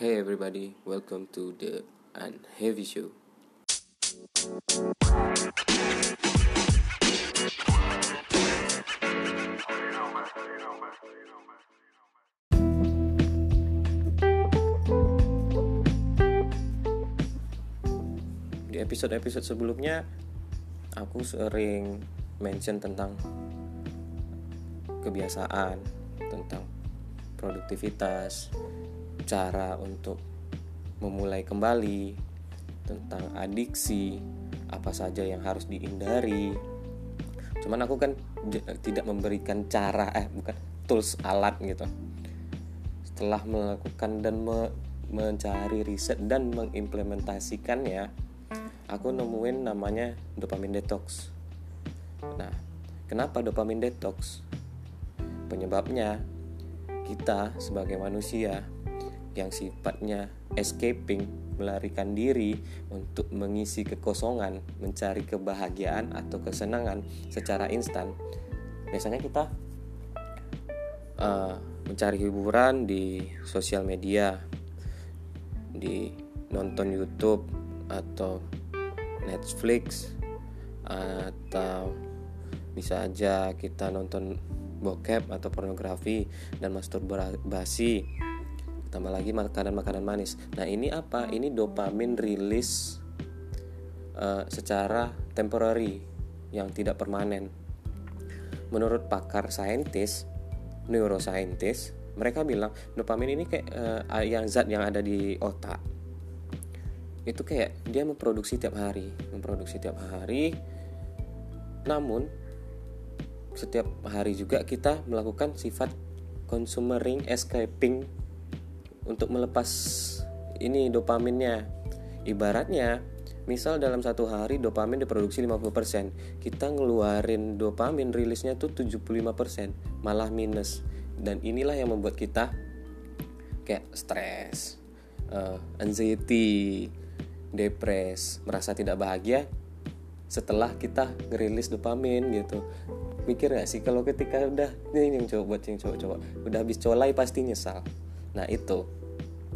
Hey everybody, welcome to the Unheavy Show. Di episode-episode sebelumnya, aku sering mention tentang kebiasaan, tentang produktivitas, cara untuk memulai kembali, tentang adiksi, apa saja yang harus dihindari. Cuman aku kan tidak memberikan cara eh bukan tools alat gitu. Setelah melakukan dan me mencari riset dan mengimplementasikannya, aku nemuin namanya dopamine detox. Nah, kenapa dopamine detox? Penyebabnya kita sebagai manusia yang sifatnya escaping, melarikan diri untuk mengisi kekosongan, mencari kebahagiaan atau kesenangan secara instan. Biasanya kita uh, mencari hiburan di sosial media, di nonton YouTube atau Netflix atau bisa aja kita nonton bokep atau pornografi dan masturbasi tambah lagi makanan-makanan manis. Nah ini apa? Ini dopamin rilis uh, secara temporary yang tidak permanen. Menurut pakar saintis neuroscientist mereka bilang dopamin ini kayak uh, yang zat yang ada di otak. Itu kayak dia memproduksi tiap hari memproduksi tiap hari. Namun setiap hari juga kita melakukan sifat consumering escaping untuk melepas ini dopaminnya. Ibaratnya misal dalam satu hari dopamin diproduksi 50% kita ngeluarin dopamin rilisnya tuh 75% malah minus. Dan inilah yang membuat kita kayak stres uh, anxiety depres merasa tidak bahagia setelah kita ngerilis dopamin gitu. Mikir gak sih kalau ketika udah ini yang coba buat yang cowok-cowok udah habis colai pasti nyesal nah itu.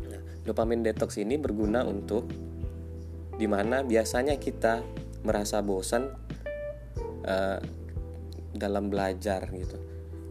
Nah, dopamin detox ini berguna untuk di mana biasanya kita merasa bosan uh, dalam belajar gitu.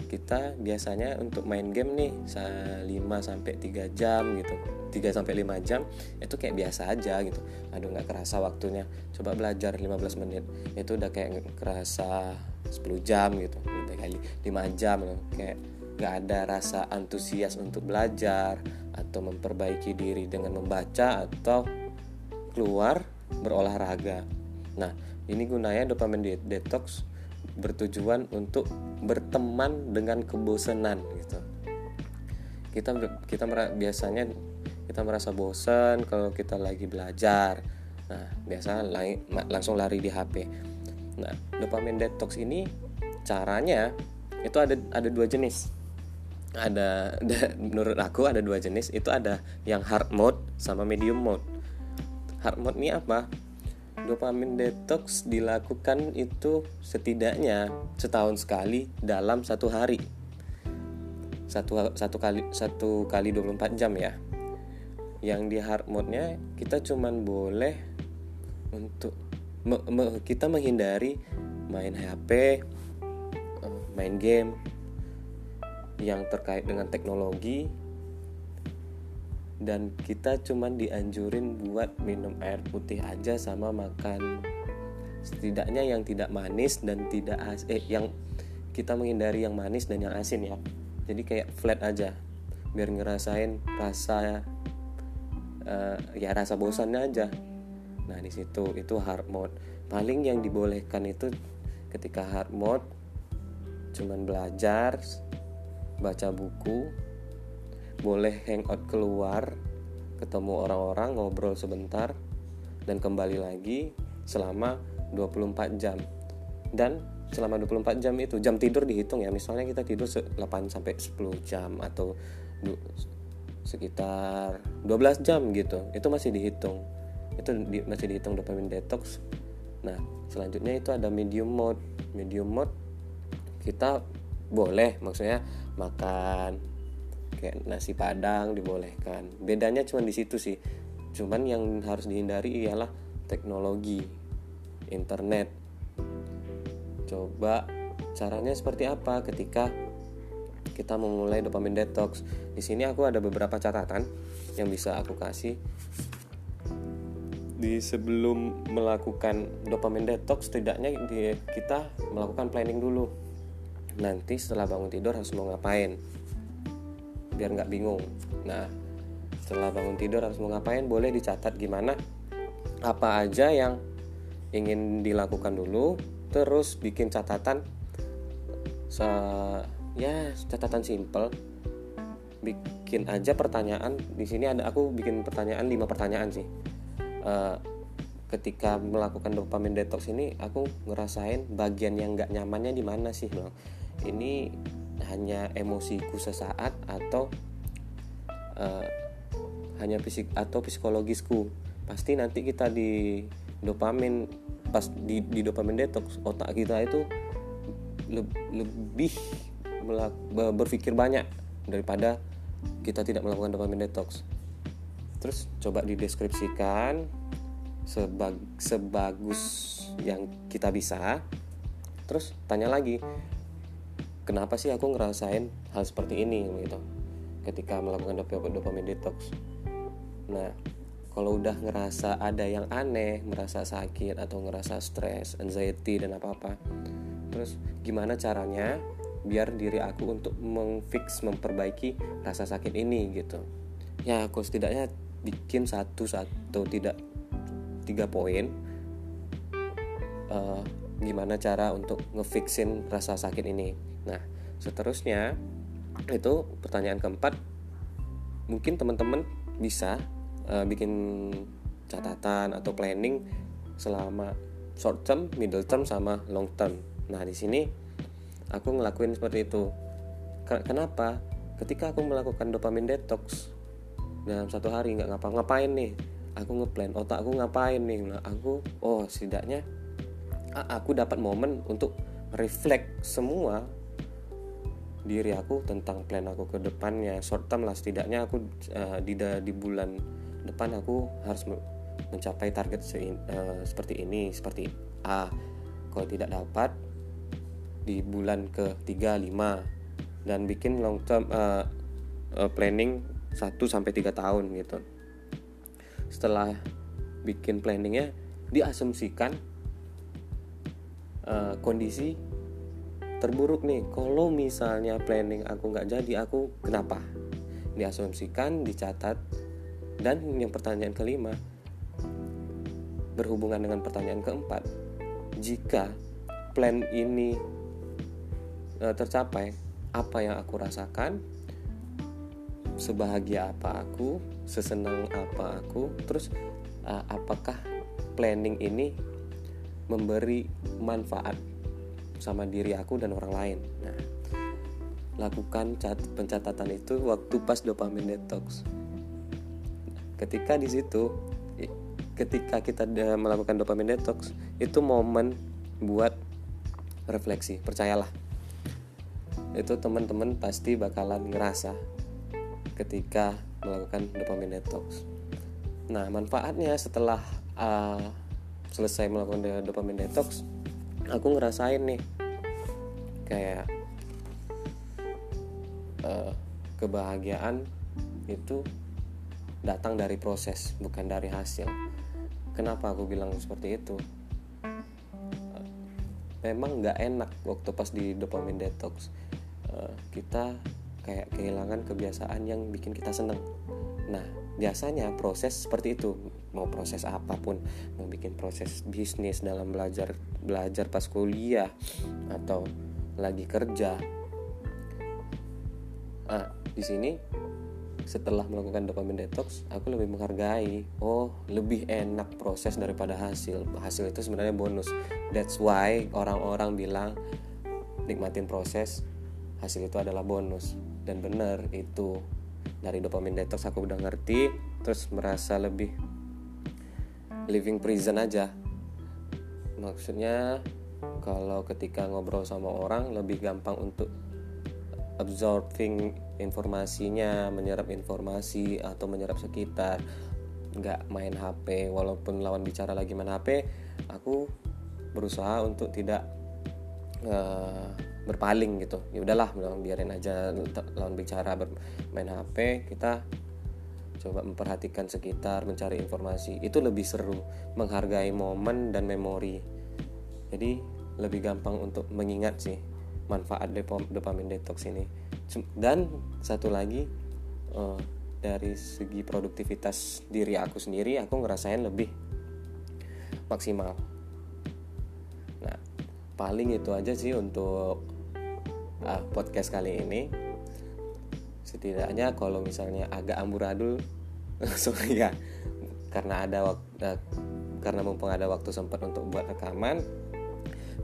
Kita biasanya untuk main game nih 5 sampai 3 jam gitu. 3 sampai 5 jam itu kayak biasa aja gitu. Aduh nggak kerasa waktunya. Coba belajar 15 menit itu udah kayak kerasa 10 jam gitu lebih kali 5 jam loh kayak nggak ada rasa antusias untuk belajar atau memperbaiki diri dengan membaca atau keluar berolahraga. Nah ini gunanya dopamine detox bertujuan untuk berteman dengan kebosanan gitu. Kita kita biasanya kita merasa bosan kalau kita lagi belajar. Nah biasa langsung lari di HP nah dopamine detox ini caranya itu ada ada dua jenis ada, ada menurut aku ada dua jenis itu ada yang hard mode sama medium mode hard mode ini apa Dopamine detox dilakukan itu setidaknya setahun sekali dalam satu hari. Satu, satu kali satu kali 24 jam ya. Yang di hard mode-nya kita cuman boleh untuk me, me, kita menghindari main HP, eh, main game yang terkait dengan teknologi dan kita cuman dianjurin buat minum air putih aja sama makan. Setidaknya yang tidak manis dan tidak as eh yang kita menghindari yang manis dan yang asin ya. Jadi kayak flat aja biar ngerasain rasa uh, ya rasa bosannya aja. Nah di situ itu hard mode. Paling yang dibolehkan itu ketika hard mode cuman belajar baca buku boleh hangout keluar ketemu orang-orang ngobrol sebentar dan kembali lagi selama 24 jam. Dan selama 24 jam itu jam tidur dihitung ya. Misalnya kita tidur 8 sampai 10 jam atau sekitar 12 jam gitu itu masih dihitung. Itu di, masih dihitung dopamine detox nah selanjutnya itu ada medium mode. Medium mode kita boleh maksudnya makan kayak nasi padang dibolehkan. Bedanya cuma di situ sih. Cuman yang harus dihindari ialah teknologi internet. Coba caranya seperti apa ketika kita memulai dopamine detox? Di sini aku ada beberapa catatan yang bisa aku kasih. Di sebelum melakukan dopamine detox setidaknya kita melakukan planning dulu nanti setelah bangun tidur harus mau ngapain? Biar nggak bingung. Nah setelah bangun tidur harus mau ngapain? Boleh dicatat gimana? Apa aja yang ingin dilakukan dulu terus bikin catatan se ya catatan simple. Bikin aja pertanyaan. Di sini ada aku bikin pertanyaan lima pertanyaan sih. Uh, ketika melakukan dopamine detox ini aku ngerasain bagian yang nggak nyamannya di mana sih bang ini hanya emosiku sesaat atau uh, hanya fisik atau psikologisku. Pasti nanti kita di dopamin pas di, di dopamine detox otak kita itu le, lebih melak, berpikir banyak daripada kita tidak melakukan dopamine detox terus coba dideskripsikan sebag, sebagus yang kita bisa. Terus tanya lagi kenapa sih aku ngerasain hal seperti ini gitu. Ketika melakukan dopamine detox. Nah kalau udah ngerasa ada yang aneh merasa sakit atau ngerasa stres anxiety dan apa apa terus gimana caranya biar diri aku untuk memfix memperbaiki rasa sakit ini gitu. Ya aku setidaknya bikin satu satu tidak tiga poin uh, gimana cara untuk ngefixin rasa sakit ini Nah, seterusnya itu pertanyaan keempat mungkin teman-teman bisa uh, bikin catatan atau planning selama short term, middle term sama long term. Nah, di sini aku ngelakuin seperti itu. Kenapa? Ketika aku melakukan dopamine detox dalam satu hari nggak ngapa-ngapain nih, aku ngeplan otak aku ngapain nih. Nah, aku oh setidaknya aku dapat momen untuk reflect semua diri aku tentang plan aku ke depannya. Short term lah setidaknya aku uh, di di bulan depan aku harus mencapai target se uh, seperti ini seperti A. Kalau tidak dapat di bulan ke 3 5 dan bikin long term uh, uh, planning 1 sampai 3 tahun gitu. Setelah bikin planningnya diasumsikan uh, kondisi terburuk nih. Kalau misalnya planning aku nggak jadi aku kenapa? Diasumsikan dicatat dan yang pertanyaan kelima berhubungan dengan pertanyaan keempat jika plan ini e, tercapai apa yang aku rasakan? Sebahagia apa aku? Sesenang apa aku? Terus e, apakah planning ini memberi manfaat sama diri aku dan orang lain. Nah, lakukan cat pencatatan itu waktu pas dopamine detox. Ketika di situ, ketika kita melakukan dopamine detox, itu momen buat refleksi. Percayalah, itu teman-teman pasti bakalan ngerasa ketika melakukan dopamine detox. Nah, manfaatnya setelah uh, selesai melakukan dopamine detox, aku ngerasain nih kayak uh, kebahagiaan itu datang dari proses bukan dari hasil. Kenapa aku bilang seperti itu? Memang nggak enak waktu pas di dopamine detox. Uh, kita kayak kehilangan kebiasaan yang bikin kita seneng. Nah biasanya proses seperti itu mau proses apa pun mau bikin proses bisnis dalam belajar belajar pas kuliah atau lagi kerja. Ah di sini setelah melakukan dopamine detox aku lebih menghargai oh lebih enak proses daripada hasil. Hasil itu sebenarnya bonus. That's why orang-orang bilang nikmatin proses hasil itu adalah bonus. Dan benar itu dari dopamine detox aku udah ngerti terus merasa lebih living prison aja. Maksudnya kalau ketika ngobrol sama orang lebih gampang untuk absorbing informasinya menyerap informasi atau menyerap sekitar. Nggak main HP walaupun lawan bicara lagi main HP aku berusaha untuk tidak uh, berpaling gitu. Ya udahlah biarin aja lawan bicara bermain HP kita coba memperhatikan sekitar mencari informasi. Itu lebih seru menghargai momen dan memori. Jadi lebih gampang untuk mengingat sih manfaat dopamin detox ini. Dan satu lagi uh, dari segi produktivitas diri aku sendiri aku ngerasain lebih maksimal. Nah paling itu aja sih untuk uh, podcast kali ini setidaknya kalau misalnya agak amburadul sorry ya karena ada waktu karena mumpung ada waktu sempat untuk buat rekaman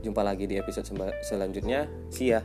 Jumpa lagi di episode selanjutnya. See ya.